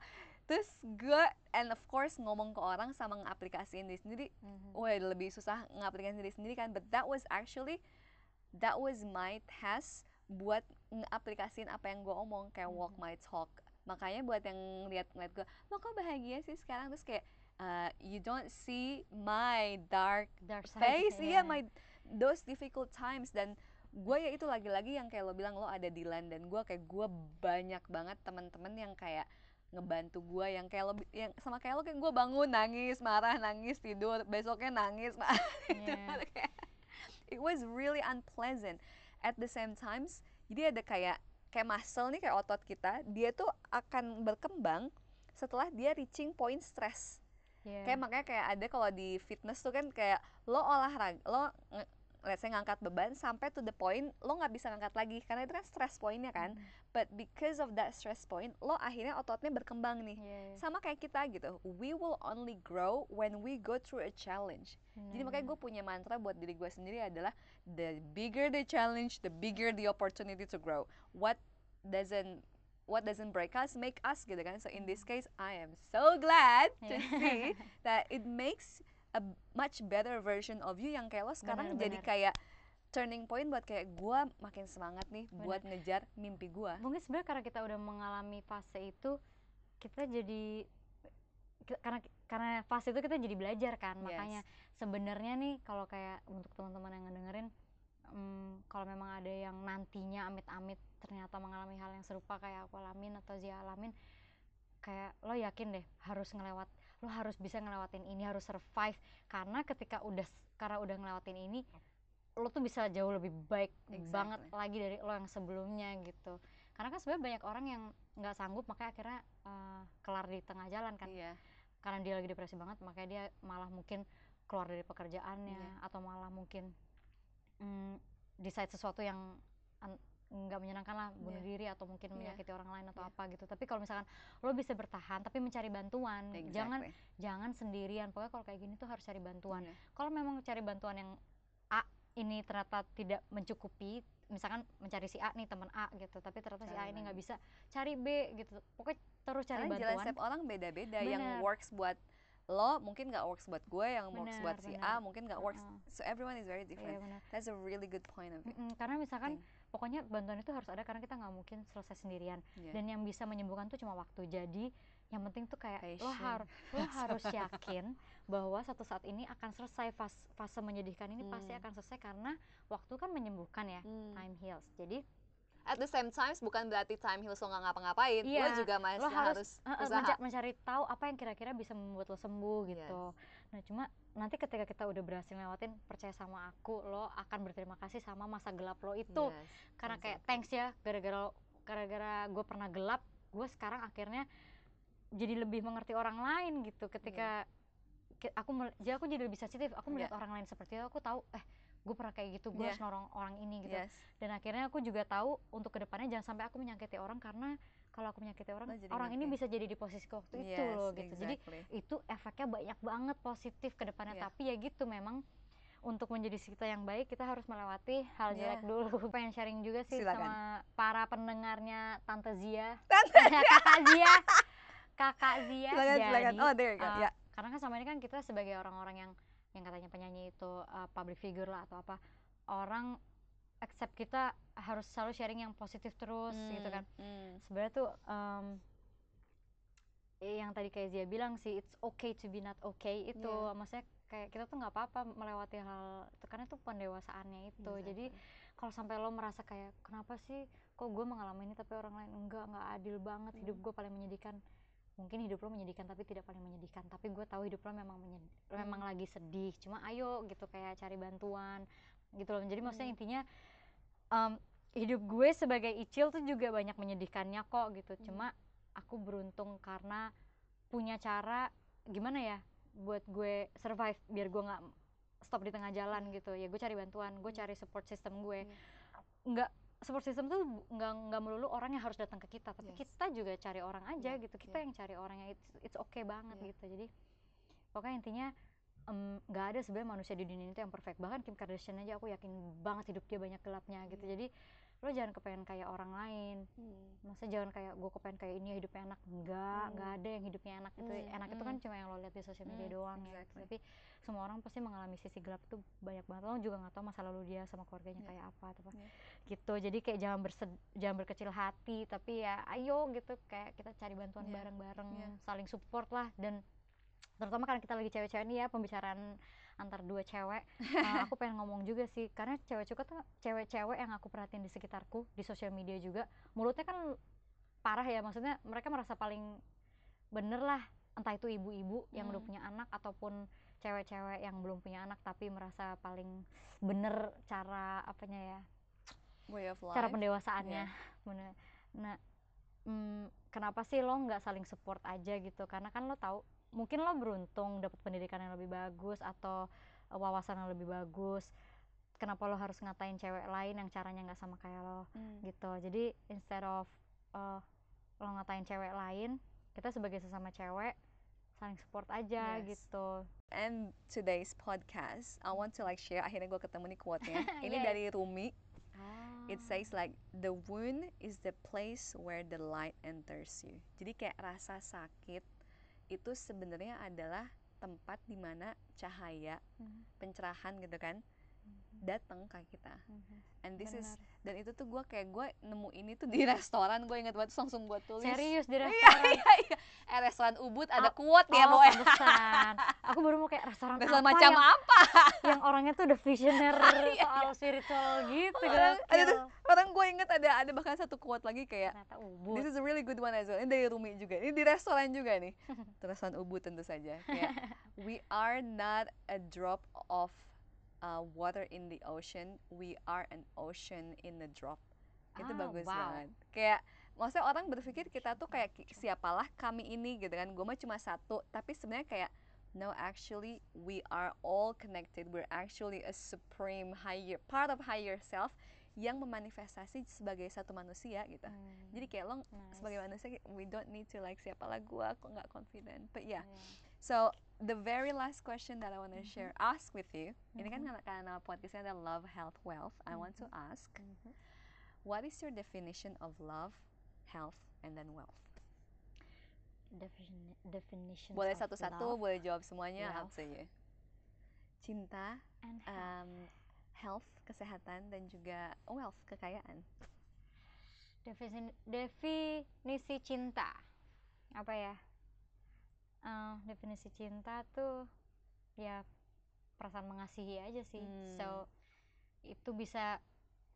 terus gue and of course ngomong ke orang sama ngaplikasiin diri sendiri. Mhm. wah lebih susah ngaplikasiin diri sendiri kan. But that was actually that was my task buat ngaplikasiin apa yang gue omong kayak walk Mhm. my talk. Makanya buat yang ngeliat ngeliat gue lo kok bahagia sih sekarang? Terus kayak uh, you don't see my dark Dark side, face. Iya iya. my those difficult times. Dan gue ya itu lagi-lagi yang kayak lo bilang lo ada Dilan dan gue kayak gue banyak banget teman-teman yang kayak ngebantu gue yang kayak lo yang sama kayak lo kayak gue bangun nangis marah nangis tidur besoknya nangis marah gitu. Iya. Kayak, it was really unpleasant at the same times jadi ada kayak kayak muscle nih kayak otot kita dia tuh akan berkembang setelah dia reaching point stress Iya. kayak makanya kayak ada kalau di fitness tuh kan kayak lo olahraga lo let's say ngangkat beban sampai to the point lo nggak bisa ngangkat lagi karena itu kan stress pointnya kan. Mhm. but because of that stress point lo akhirnya ototnya berkembang nih. Iya, iya. sama kayak kita gitu we will only grow when we go through a challenge. Jadi makanya gue punya mantra buat diri gue sendiri adalah the bigger the challenge the bigger the opportunity to grow. What doesn't what doesn't break us make us gitu kan. So in this case I am so glad to Iya. see that it makes a much better version of you yang kayak lo sekarang Bener, jadi bener. kayak turning point buat kayak gue makin semangat nih buat ngejar mimpi gue mungkin sebenarnya karena kita udah mengalami fase itu kita jadi karena karena fase itu kita jadi belajar kan Yes. makanya sebenarnya nih kalau kayak untuk teman-teman yang ngedengerin mm, kalau memang ada yang nantinya amit-amit ternyata mengalami hal yang serupa kayak aku alamin atau Zia alamin kayak lo yakin deh harus ngelewat lo harus bisa ngelewatin ini harus survive karena ketika udah karena udah ngelewatin ini lo tuh bisa jauh lebih baik banget Exactly. lagi dari lo yang sebelumnya gitu karena kan sebenarnya banyak orang yang nggak sanggup makanya akhirnya eh, kelar di tengah jalan kan Iya. karena dia lagi depresi banget makanya dia malah mungkin keluar dari pekerjaannya Iya. atau malah mungkin mm, decide sesuatu yang an- nggak menyenangkan lah bunuh Iya. diri atau mungkin Iya. menyakiti orang lain atau Iya. apa gitu tapi kalau misalkan lo bisa bertahan tapi mencari bantuan jangan Exactly. jangan sendirian pokoknya kalau kayak gini tuh harus cari bantuan Iya. kalau memang cari bantuan yang A ini ternyata tidak mencukupi misalkan mencari si A nih teman A gitu tapi ternyata si A Cari ini nggak bisa cari B gitu pokoknya terus cari Karena bantuan setiap orang beda-beda yang works buat lo mungkin nggak works buat gue yang works Bener, buat si bener. A mungkin nggak works Heeh. so everyone is very Iya, different benar. that's a really good point of it Mm-mm, karena misalkan Thing. Pokoknya bantuan itu harus ada karena kita nggak mungkin selesai sendirian. Yeah. dan yang bisa menyembuhkan tuh cuma waktu. Jadi yang penting tuh kayak lo harus lo harus yakin bahwa satu saat ini akan selesai fase, fase menyedihkan ini pasti Hmm. akan selesai karena waktu kan menyembuhkan ya Hmm. time heals. Jadi at the same times bukan berarti time heals lo nggak ngapa-ngapain Iya, lo juga masih lo harus, harus, usaha. menca- mencari tahu apa yang kira-kira bisa membuat lo sembuh gitu nah cuma nanti ketika kita udah berhasil lewatin percaya sama aku lo akan berterima kasih sama masa gelap lo itu. Yes, karena kayak exactly. thanks ya gara-gara gara-gara gue pernah gelap gue sekarang akhirnya jadi lebih mengerti orang lain gitu. Ketika ki- aku jadi aku jadi lebih sensitif. Aku melihat orang lain seperti itu aku tahu eh gue pernah kayak gitu gue Iya. harus nolong orang ini gitu. Yes. Dan akhirnya aku juga tahu untuk ke depannya jangan sampai aku menyakiti orang karena kalau aku menyakiti orang jadi orang ini ngerti. bisa jadi di posisi waktu itu yes, loh gitu jadi exactly. itu efeknya banyak banget positif ke depannya Iya. tapi ya gitu memang untuk menjadi kita yang baik kita harus melewati hal Iya. jelek dulu pengen sharing juga sih Silakan. sama para pendengarnya Tante Zia Tante kakak Zia kakak Zia silakan jadi silakan oh there you go uh, ya karena kan selama ini kan kita sebagai orang-orang yang yang katanya penyanyi itu uh, public figure lah atau apa orang accept kita harus selalu sharing yang positif terus gitu kan Hmm, sebenarnya tuh um, yang tadi kayak Zia bilang sih it's okay to be not okay itu Iya. maksudnya kayak kita tuh nggak apa-apa melewati hal itu karena itu pendewasaannya itu jadi exactly. kalau sampai lo merasa kayak kenapa sih kok gue mengalami ini tapi orang lain enggak nggak adil banget hidup Hmm. gue paling menyedihkan mungkin hidup lo menyedihkan tapi tidak paling menyedihkan tapi gue tahu hidup lo memang menyed- memang Hmm. lagi sedih cuma ayo gitu kayak cari bantuan gitu loh jadi maksudnya Hmm. intinya em, hidup gue sebagai icil tuh juga banyak menyedihkannya kok gitu Hmm. cuma aku beruntung karena punya cara gimana ya buat gue survive biar gue nggak stop di tengah jalan gitu ya gue cari bantuan gue Hmm. cari support system gue Iya. nggak support system tuh nggak nggak melulu orang yang harus datang ke kita tapi Yes. kita juga cari orang aja Iya, gitu kita iya. yang cari orang yang it's, it's okay banget Iya. gitu jadi pokoknya intinya nggak ada sebenarnya manusia di dunia itu yang perfect. Bahkan Kim Kardashian aja aku yakin banget hidup dia banyak gelapnya gitu. Iya. jadi lo jangan kepengen kayak orang lain. Hmm. maksudnya jangan kayak gue kepengen kayak ini hidupnya enak. Enggak Hmm. nggak ada yang hidupnya enak itu. Hmm, enak itu kan cuma yang lo lihat di sosial media Hmm, doang ya. Tapi semua orang pasti mengalami sisi gelap tuh banyak banget. Lo juga nggak tahu masa lalu dia sama keluarganya Iya. kayak apa atau apa. Iya. gitu. Jadi kayak jangan bersed jangan berkecil hati tapi ya ayo gitu. Kayak kita cari bantuan Iya, bareng-bareng iya. saling support lah dan terutama karena kita lagi cewek-cewek nih ya pembicaraan antar dua cewek. Uh, aku pengen ngomong juga sih karena cewek-cewek tuh cewek-cewek yang aku perhatiin di sekitarku di sosial media juga mulutnya kan parah ya maksudnya mereka merasa paling bener lah entah itu ibu-ibu yang udah Hmm. punya anak ataupun cewek-cewek yang belum punya anak tapi merasa paling bener cara apanya ya way of life. cara pendewasaannya bener. Nah mm, kenapa sih lo nggak saling support aja gitu? Karena kan lo tahu mungkin lo beruntung dapat pendidikan yang lebih bagus atau uh, wawasan yang lebih bagus kenapa lo harus ngatain cewek lain yang caranya nggak sama kayak lo Hmm. gitu jadi instead of uh, lo ngatain cewek lain kita sebagai sesama cewek saling support aja Yes. gitu and today's podcast I want to like share akhirnya gue ketemu nih quote-nya ini Yes. dari Rumi it Ah. says like the wound is the place where the light enters you jadi kayak rasa sakit itu sebenarnya adalah tempat di mana cahaya Mhm, pencerahan gitu kan mhm, datang ke kita. Mhm. and this is Benar. dan itu tuh gue kayak gue nemu ini tuh di restoran gue inget banget langsung gue tulis. Serius di iya restoran? iya iya. Eh restoran ubud ada Ah, quote ya oh, boy pantesan. Aku baru mau kayak restoran restoran apa macam yang, apa? yang orangnya tuh udah visioner Iya, soal spiritual gitu Orang- ada. Orang gue inget ada ada bahkan satu quote lagi kayak Ternyata ubud. This is a really good one as well. Ini dari Rumi juga. Ini di restoran juga nih. Restoran Ubud tentu saja. Kayak, we are not a drop of uh, water in the ocean. We are an ocean in a drop. itu Ah, bagus wow. banget kayak maksudnya orang berpikir kita tuh kayak siapalah kami ini gitu kan gue mah cuma satu tapi sebenarnya kayak no actually we are all connected we're actually a supreme higher part of higher self yang memanifestasi sebagai satu manusia gitu Hmm, jadi kayak lo nice. sebagai manusia we don't need to like siapalah gue aku nggak confident but yeah Iya. so the very last question that I want to Mhm. share ask with you ini kan Mhm. karena, podcastnya ada love health wealth I want to ask Mhm. what is your definition of love health and then wealth Defini- definitions boleh satu-satu boleh jawab semuanya you cinta and health. um, health kesehatan dan juga wealth kekayaan. Defini- definisi cinta. Apa ya? Eh, definisi cinta tuh ya perasaan mengasihi aja sih. Hmm. so itu bisa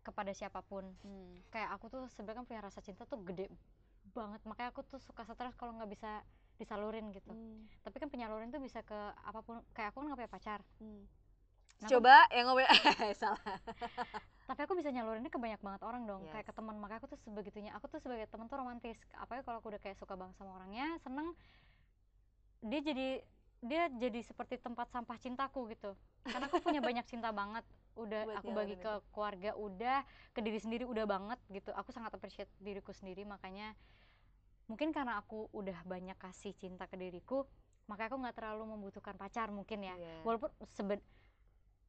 kepada siapa pun. Hmm. kayak aku tuh sebenarnya kan punya rasa cinta tuh gede banget. Makanya aku tuh suka stres kalau nggak bisa disalurin gitu. Hmm. tapi kan penyalurin tuh bisa ke apa pun. Kayak aku kan nggak punya pacar. Hmm. Aku- coba yang ngomong salah. Tapi aku bisa nyalurinnya ke banyak banget orang dong. Kayak Yes. ke teman makanya aku tuh sebegitunya aku tuh sebagai teman tuh romantis. Apalagi kalau aku udah kayak suka banget sama orangnya seneng dia jadi dia jadi seperti tempat sampah cintaku gitu. Karena aku punya banyak cinta banget. Udah Buat aku bagi ke keluarga udah ke diri sendiri udah banget gitu. Aku sangat appreciate diriku sendiri makanya mungkin karena aku udah banyak kasih cinta ke diriku makanya aku nggak terlalu membutuhkan pacar mungkin ya. Iya. walaupun seben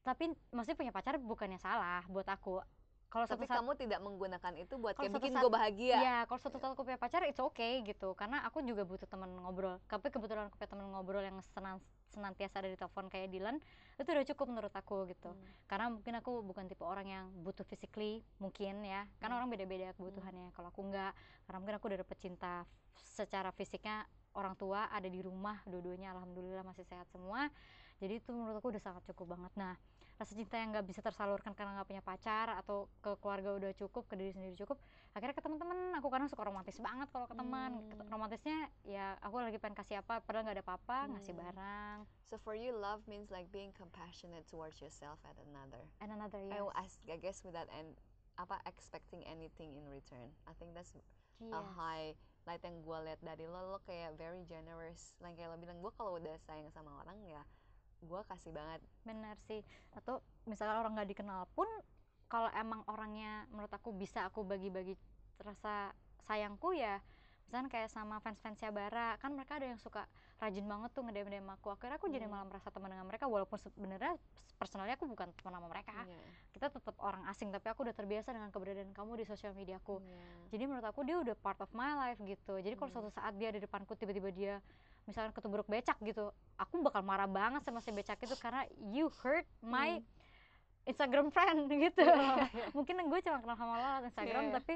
tapi maksudnya punya pacar bukannya salah buat aku. Kalau tapi satu saat kamu tidak menggunakan itu buat kayak bikin gue bahagia. Ya kalau suatu saat aku punya pacar itu oke gitu. Karena aku juga butuh teman ngobrol. Tapi kebetulan aku punya teman ngobrol yang senan, senantiasa ada di telepon kayak Dylan itu udah cukup menurut aku gitu. Hmm. karena mungkin aku bukan tipe orang yang butuh physically mungkin ya. Karena Hmm. orang beda-beda kebutuhannya. Kalau aku enggak karena mungkin aku udah dapet cinta secara fisiknya orang tua ada di rumah dua-duanya alhamdulillah masih sehat semua. Jadi itu menurut aku udah sangat cukup banget. Nah rasa cinta yang nggak bisa tersalurkan karena nggak punya pacar atau ke keluarga udah cukup ke diri sendiri cukup akhirnya ke teman-teman aku kadang suka romantis banget kalau ke teman Hmm. romantisnya ya aku lagi pengen kasih apa padahal nggak ada apa-apa ngasih Hmm. barang so for you love means like being compassionate towards yourself and another and another I, yes. ask, I guess without and apa expecting anything in return I think that's a Yes. high light yang gue lihat dari lo lo kayak very generous like kayak lo bilang gue kalau udah sayang sama orang ya gue kasih banget benar sih atau misalnya orang nggak dikenal pun kalau emang orangnya menurut aku bisa aku bagi-bagi rasa sayangku ya misalnya kayak sama fans-fansnya Bara kan mereka ada yang suka rajin banget tuh ngedem DM aku akhirnya aku jadi Hmm. malah merasa teman dengan mereka walaupun sebenarnya personalnya aku bukan teman sama mereka Iya. kita tetap orang asing tapi aku udah terbiasa dengan keberadaan kamu di sosial mediaku Iya. jadi menurut aku dia udah part of my life gitu jadi kalau Hmm. suatu saat dia di depanku tiba-tiba dia misalnya ketubruk becak gitu aku bakal marah banget sama si becak itu karena you hurt my Hmm. Instagram friend gitu Iya, mungkin gue cuma kenal sama lo Instagram Iya. tapi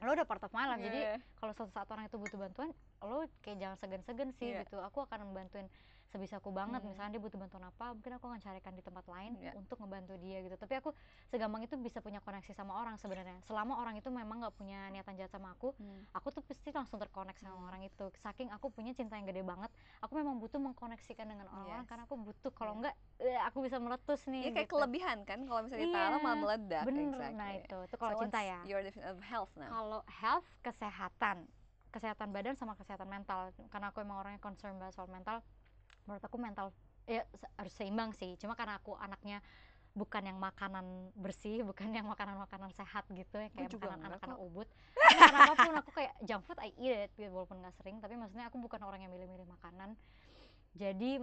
lo udah part of my life jadi Iya. kalau suatu saat orang itu butuh bantuan lo kayak jangan segan-segan sih Iya. gitu aku akan membantuin sebisaku banget Hmm. misalnya dia butuh bantuan apa mungkin aku akan carikan di tempat lain Iya. untuk ngebantu dia gitu tapi aku segampang itu bisa punya koneksi sama orang sebenarnya selama orang itu memang nggak punya niatan jahat sama aku Hmm. aku tuh pasti langsung terkonek sama Hmm. orang itu saking aku punya cinta yang gede banget aku memang butuh mengkoneksikan dengan orang-orang Yes. karena aku butuh kalau Iya. enggak eh, aku bisa meletus nih Iya kayak gitu. kelebihan kan kalau misalnya ditaruh Iya, malah meledak bener exactly. nah itu itu kalau So cinta ya your definition of health now kalau health kesehatan kesehatan badan sama kesehatan mental karena aku emang orangnya concern banget soal mental menurut aku mental ya harus seimbang sih. Cuma karena aku anaknya bukan yang makanan bersih bukan yang makanan makanan sehat gitu ya kayak juga makanan anak-anak ubud. Tapi makan apa pun aku kayak junk food I eat it gitu, walaupun nggak sering. Tapi maksudnya aku bukan orang yang milih-milih makanan. Jadi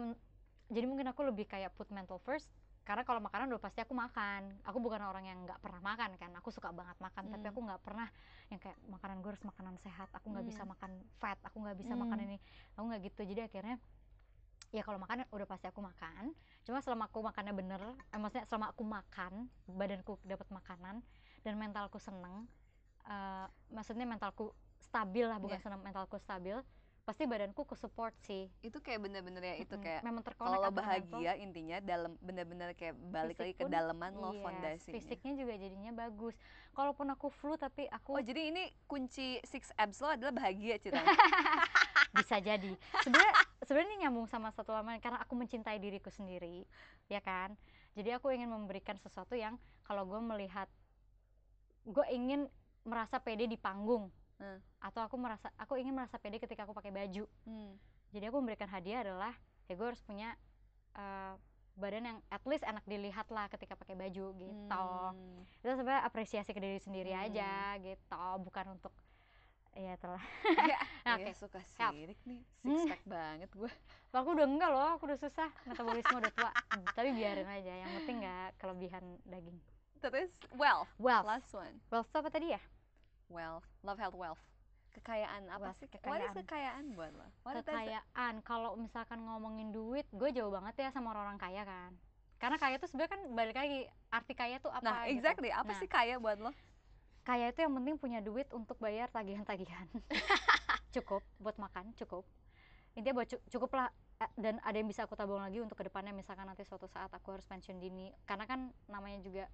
jadi mungkin aku lebih kayak put mental first. Karena kalau makanan udah pasti aku makan. Aku bukan orang yang nggak pernah makan kan. Aku suka banget makan tapi Hmm. aku nggak pernah yang kayak makanan gue harus makanan sehat. Aku nggak bisa Hmm. makan fat. Aku nggak bisa makan Hmm. ini. Aku nggak gitu. Jadi akhirnya ya kalau makan udah pasti aku makan. Cuma selama aku makannya bener eh, maksudnya selama aku makan badanku dapat makanan dan mentalku seneng eh, maksudnya mentalku stabil lah bukan Iya. seneng mentalku stabil pasti badanku ke support sih. Itu kayak bener-bener ya itu kayak memang terkonek kalau antara mental, bahagia intinya dalam bener-bener kayak balik lagi ke dalaman lo yes, fondasinya. fisiknya juga jadinya bagus. Kalaupun aku flu tapi oh aku jadi ini kunci six abs lo adalah bahagia cerita bisa jadi. Sebenarnya sebenarnya nyambung sama satu lama karena aku mencintai diriku sendiri ya kan jadi aku ingin memberikan sesuatu yang kalau gue melihat gue ingin merasa pede di panggung Hmm. atau aku merasa aku ingin merasa pede ketika aku pakai baju Hmm. jadi aku memberikan hadiah adalah ya gue harus punya eh, badan yang at least enak dilihat lah ketika pakai baju gitu Hmm. itu sebenarnya apresiasi ke diri sendiri Hmm. aja gitu bukan untuk ya telah Iya, Nah, iya, oke. suka Siap. sirik nih, Hmm. six pack banget gue. aku udah enggak loh aku udah susah metabolisme udah tua tapi biarin aja yang penting nggak kelebihan daging Terus wealth, wealth last one. wealth apa tadi ya Wealth, love health wealth. Kekayaan apa Wealth, sih? What is kekayaan. kekayaan buat lo? What kekayaan kalau misalkan ngomongin duit gue jauh banget ya sama orang-orang kaya kan karena kaya tuh sebenarnya kan balik lagi arti kaya tuh apa Nah, gitu. exactly. Apa Nah. sih kaya buat lo? Kaya itu yang penting punya duit untuk bayar tagihan-tagihan. Cukup buat makan cukup. Intinya buat cu- cukup lah eh, dan ada yang bisa aku tabung lagi untuk ke depannya misalkan nanti suatu saat aku harus pensiun dini. Karena kan namanya juga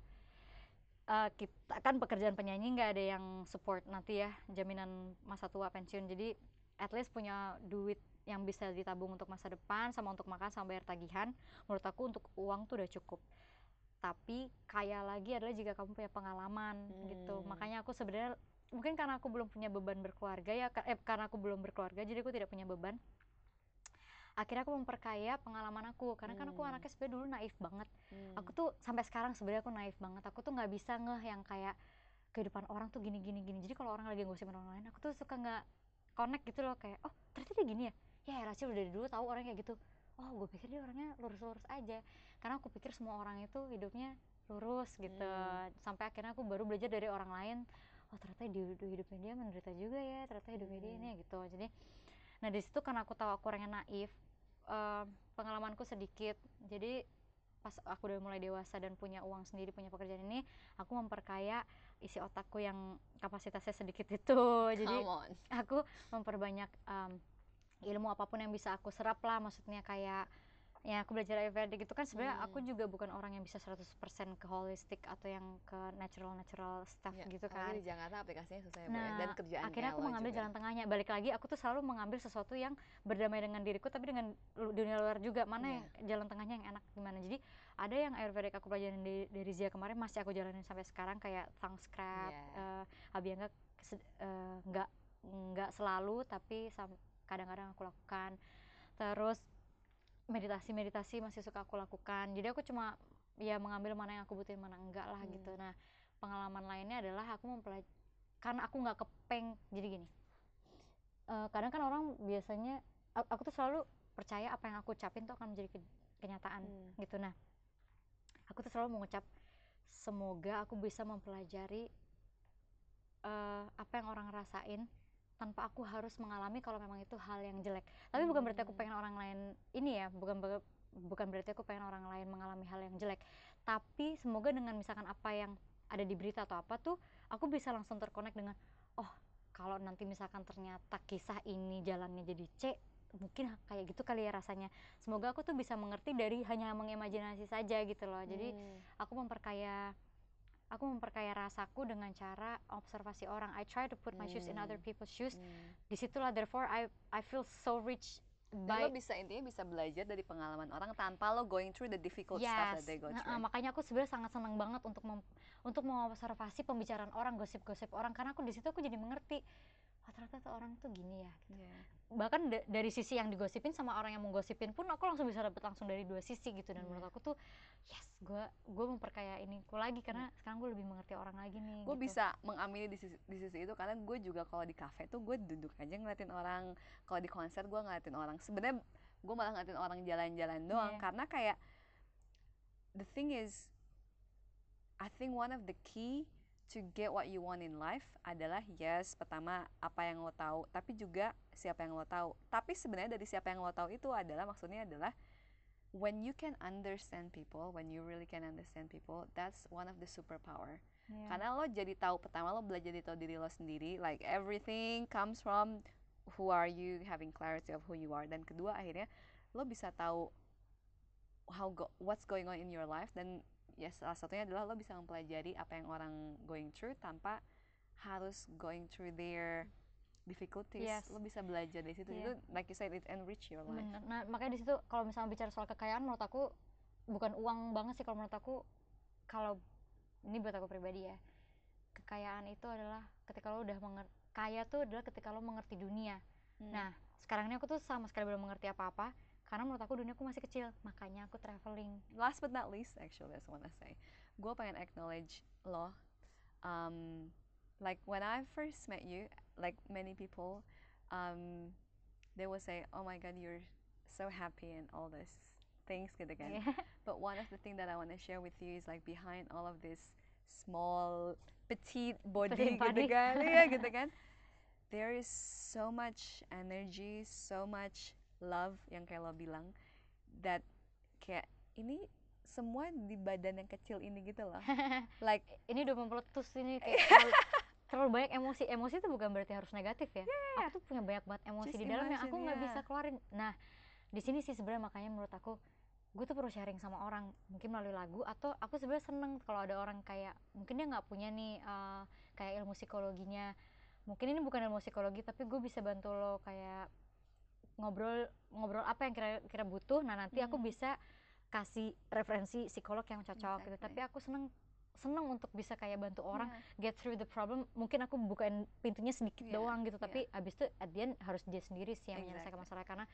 eh, kita kan pekerjaan penyanyi nggak ada yang support nanti ya jaminan masa tua pensiun. Jadi at least punya duit yang bisa ditabung untuk masa depan sama untuk makan sama bayar tagihan. Menurut aku untuk uang tuh udah cukup tapi kaya lagi adalah jika kamu punya pengalaman gitu. Hmm. makanya aku sebenarnya mungkin karena aku belum punya beban berkeluarga ya eh, karena aku belum berkeluarga jadi aku tidak punya beban. Akhirnya aku memperkaya pengalaman aku karena kan aku Hmm. anaknya sebenarnya dulu naif banget. Hmm. aku tuh sampai sekarang sebenarnya aku naif banget. Aku tuh nggak bisa ngeh yang kayak kehidupan orang tuh gini gini gini. Jadi kalau orang lagi ngosipin orang lain aku tuh suka nggak connect gitu loh kayak oh ternyata dia gini ya? Ya Rachel udah dari dulu tahu orang kayak gitu oh gue pikir dia orangnya lurus-lurus aja. Karena aku pikir semua orang itu hidupnya lurus gitu. Hmm. sampai akhirnya aku baru belajar dari orang lain. Oh ternyata di di hidupnya dia menderita juga ya ternyata hidupnya dia Hmm. ini gitu. Jadi nah di situ karena aku tahu aku orangnya naif eh, pengalamanku sedikit. Jadi pas aku udah mulai dewasa dan punya uang sendiri punya pekerjaan ini aku memperkaya isi otakku yang kapasitasnya sedikit itu. Jadi aku memperbanyak em, ilmu apa pun yang bisa aku serap lah maksudnya kayak ya aku belajar Ayurveda gitu kan sebenarnya Hmm. aku juga bukan orang yang bisa 100% ke holistic atau yang ke natural natural stuff Ya, gitu kan di Jakarta aplikasinya susah ya, ya. Nah, dan kerjaan akhirnya aku mengambil juga. jalan tengahnya balik lagi aku tuh selalu mengambil sesuatu yang berdamai dengan diriku tapi dengan dunia luar juga mana Iya. yang jalan tengahnya yang enak gimana jadi ada yang ayurvedic aku pelajarin dari, dari Zia kemarin masih aku jalanin sampai sekarang kayak tongue scrap Iya. eh Abhyanga kese- eh, nggak nggak selalu tapi sam- kadang-kadang aku lakukan. Terus meditasi meditasi masih suka aku lakukan. Jadi aku cuma ya mengambil mana yang aku butuhin mana enggak lah Hmm. gitu. Nah pengalaman lainnya adalah aku mempelajari karena aku nggak kepeng. Jadi gini eh, kadang kan orang biasanya aku tuh selalu percaya apa yang aku ucapin tuh akan menjadi ke- kenyataan Hmm. gitu. Nah aku tuh selalu mengucap semoga aku bisa mempelajari eh, apa yang orang rasain tanpa aku harus mengalami kalau memang itu hal yang jelek tapi bukan berarti aku Hmm. pengen orang lain ini ya bukan bukan berarti aku pengen orang lain mengalami hal yang jelek tapi semoga dengan misalkan apa yang ada di berita atau apa tuh aku bisa langsung terkonek dengan oh kalau nanti misalkan ternyata kisah ini jalannya jadi C mungkin kayak gitu kali ya rasanya semoga aku tuh bisa mengerti dari hanya mengimajinasi saja gitu loh jadi Hmm. aku memperkaya aku memperkaya rasaku dengan cara observasi orang I try to put my shoes in other Hmm. people's shoes Hmm. di situlah therefore I I feel so rich Dan by lo bisa intinya bisa belajar dari pengalaman orang tanpa lo going through the difficult stuff that they go Nah, through. makanya aku sebenarnya sangat senang banget untuk mem- untuk mengobservasi pembicaraan orang, gosip-gosip orang karena aku di situ aku jadi mengerti oh ternyata tuh orang tuh gini ya. gitu. Iya. Bahkan da- dari sisi yang digosipin sama orang yang mau gosipin pun aku langsung bisa dapet langsung dari dua sisi gitu dan Iya. menurut aku tuh yes, gue gue memperkaya ini ku lagi karena sekarang gue lebih mengerti orang lagi nih. gue gitu. bisa mengamini di sisi, di sisi itu karena gue juga kalau di kafe tuh gue duduk aja ngeliatin orang kalau di konser gue ngeliatin orang sebenarnya gue malah ngeliatin orang jalan-jalan doang Iya. karena kayak the thing is I think one of the key to get what you want in life adalah yes pertama apa yang lo tahu tapi juga siapa yang lo tahu. Tapi sebenarnya dari siapa yang lo tahu itu adalah maksudnya adalah when you can understand people when you really can understand people that's one of the superpower. Iya. karena lo jadi tahu pertama lo belajar jadi tahu diri lo sendiri like everything comes from who are you having clarity of who you are. Dan kedua akhirnya lo bisa tahu how go, what's going on in your life dan ya salah satunya adalah lo bisa mempelajari apa yang orang going through tanpa harus going through their difficulties Yes. lo bisa belajar dari situ Iya. itu like you said it enrich your life Bener. Nah, makanya di situ kalau misalnya bicara soal kekayaan menurut aku bukan uang banget sih kalau menurut aku kalau ini buat aku pribadi ya. kekayaan itu adalah ketika lo udah mengerti kaya tuh adalah ketika lo mengerti dunia Hmm. nah sekarang ini aku tuh sama sekali belum mengerti apa-apa karena menurut aku dunia aku masih kecil makanya aku traveling. Last but not least actually I just wanna say gue pengen acknowledge lo. Um, like when I first met you like many people um, they will say oh my god you're so happy and all this things gitu kan. Iya. but one of the thing that I want to share with you is like behind all of this small petite body gitu body. kan. Iya gitu kan. There is so much energy so much love yang kayak lo bilang that kayak ini semua di badan yang kecil ini gitu loh. Like ini udah meletus ini kayak terlalu, terlalu banyak emosi. Emosi itu bukan berarti harus negatif ya. Aku tuh punya banyak banget emosi Just di dalam yang aku nggak yeah. bisa keluarin. Nah di sini sih sebenarnya makanya menurut aku gue tuh perlu sharing sama orang mungkin melalui lagu atau aku sebenarnya seneng kalau ada orang kayak mungkin dia nggak punya nih eh, kayak ilmu psikologinya. Mungkin ini bukan ilmu psikologi tapi gue bisa bantu lo kayak ngobrol ngobrol apa yang kira-kira butuh nah nanti aku Mhm. bisa kasih referensi psikolog yang cocok gitu Exactly. tapi aku seneng seneng untuk bisa kayak bantu orang yeah. get through the problem mungkin aku bukain pintunya sedikit Iya, doang gitu iya. tapi abis itu at the end harus dia sendiri sih yang menyelesaikan Exactly. masalah karena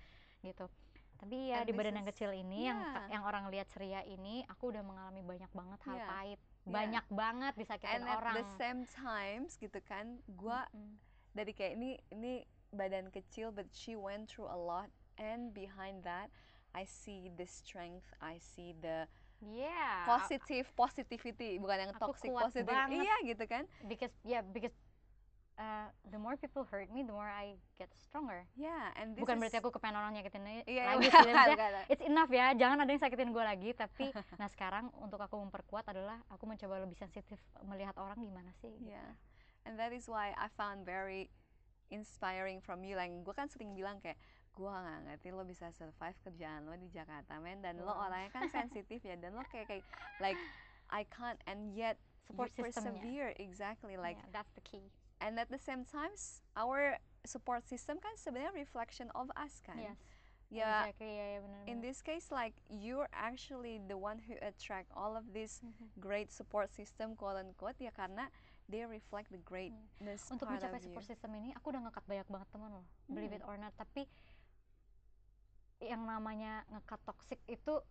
gitu tapi ya And di badan yang is- kecil ini yang yeah. yang orang lihat ceria ini aku udah mengalami banyak banget hal Yeah, pahit yeah. banyak banget disakitin and at orang the same times gitu kan gua Mm-mm. dari kayak ini ini badan kecil but she went through a lot and behind that I see the strength I see the yeah positive positivity bukan yang toxic positive banget. iya gitu kan because yeah because uh, the more people hurt me the more I get stronger yeah and this bukan is, berarti aku kepengen orang nyakitin lagi iya lagi iya, sih, maksudnya bukan. it's enough ya jangan ada yang sakitin gue lagi tapi nah sekarang untuk aku memperkuat adalah aku mencoba lebih sensitif melihat orang gimana sih gitu. Yeah, and that is why I found very inspiring from you. Like gue kan sering bilang kayak gue nggak ngerti lo bisa survive kerjaan lo di Jakarta men dan lo Wow. orangnya kan sensitif ya dan lo kayak kayak like I can't and yet support persevere exactly like Yeah, that's the key and at the same times our support system kan sebenarnya reflection of us kan. yes Ya exactly ya ya benar in this case like you're actually the one who attract all of this Mhm. great support system quote unquote ya karena they reflect the greatness untuk part mencapai of you. support system ini aku udah ngekat banyak banget teman loh believe Hmm. it or not tapi yang namanya ngekat toxic itu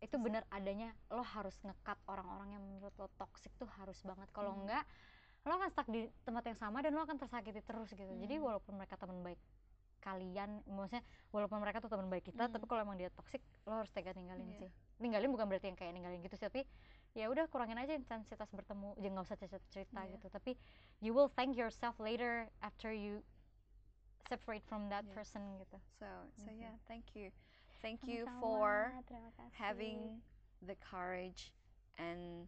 itu benar adanya lo harus ngekat orang-orang yang menurut lo toxic tuh harus banget kalau Hmm. enggak lo akan stuck di tempat yang sama dan lo akan tersakiti terus gitu jadi Hmm. walaupun mereka teman baik kalian maksudnya walaupun mereka tuh teman baik kita Hmm. tapi kalau emang dia toxic lo harus tega ninggalin Iya. sih ninggalin bukan berarti yang kayak ninggalin gitu sih tapi ya udah kurangin aja intensitas bertemu jangan nggak usah cerita cerita Iya. gitu tapi you will thank yourself later after you separate from that Iya. person gitu So, so Mhm. yeah, thank you. Thank you Sama-sama, for having the courage and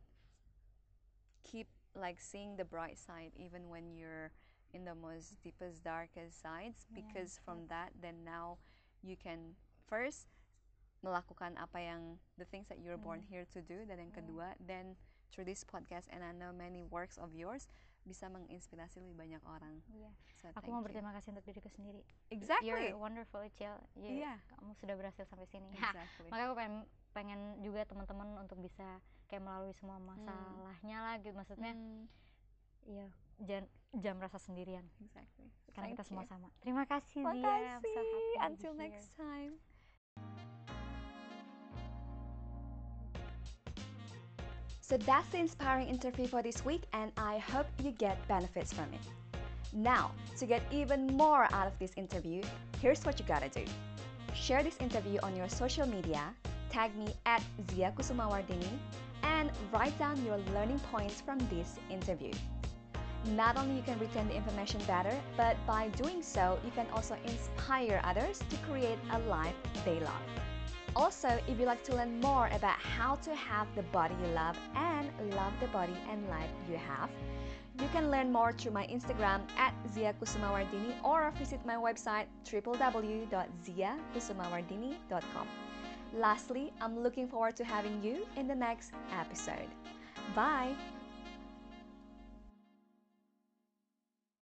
keep like seeing the bright side even when you're in the most deepest darkest sides Yeah, because from that then now you can first melakukan apa yang the things that you're born Mm. here to do dan yang Yeah. kedua then through this podcast and I know many works of yours bisa menginspirasi lebih banyak orang. Iya. So aku mau you. berterima kasih untuk diriku sendiri Exactly. you're wonderful Cil Iya. kamu sudah berhasil sampai sini Exactly. makanya aku pengen pengen juga teman-teman untuk bisa kayak melalui semua masalahnya lah gitu maksudnya Mm, iya jangan jangan merasa sendirian exactly. karena Thank kita semua you. sama terima kasih so Makasih. to be Until here. next time. So that's the inspiring interview for this week, and I hope you get benefits from it. Now, to get even more out of this interview, here's what you gotta do share this interview on your social media, tag me at Zia Kusumawardini, and write down your learning points from this interview. Not only you can retain the information better, but by doing so, you can also inspire others to create a life they love. Also, if you'd like to learn more about how to have the body you love and love the body and life you have, you can learn more through my Instagram at Zia Kusumawardini or visit my website www.ziakusumawardini.com. Lastly, I'm looking forward to having you in the next episode. Bye!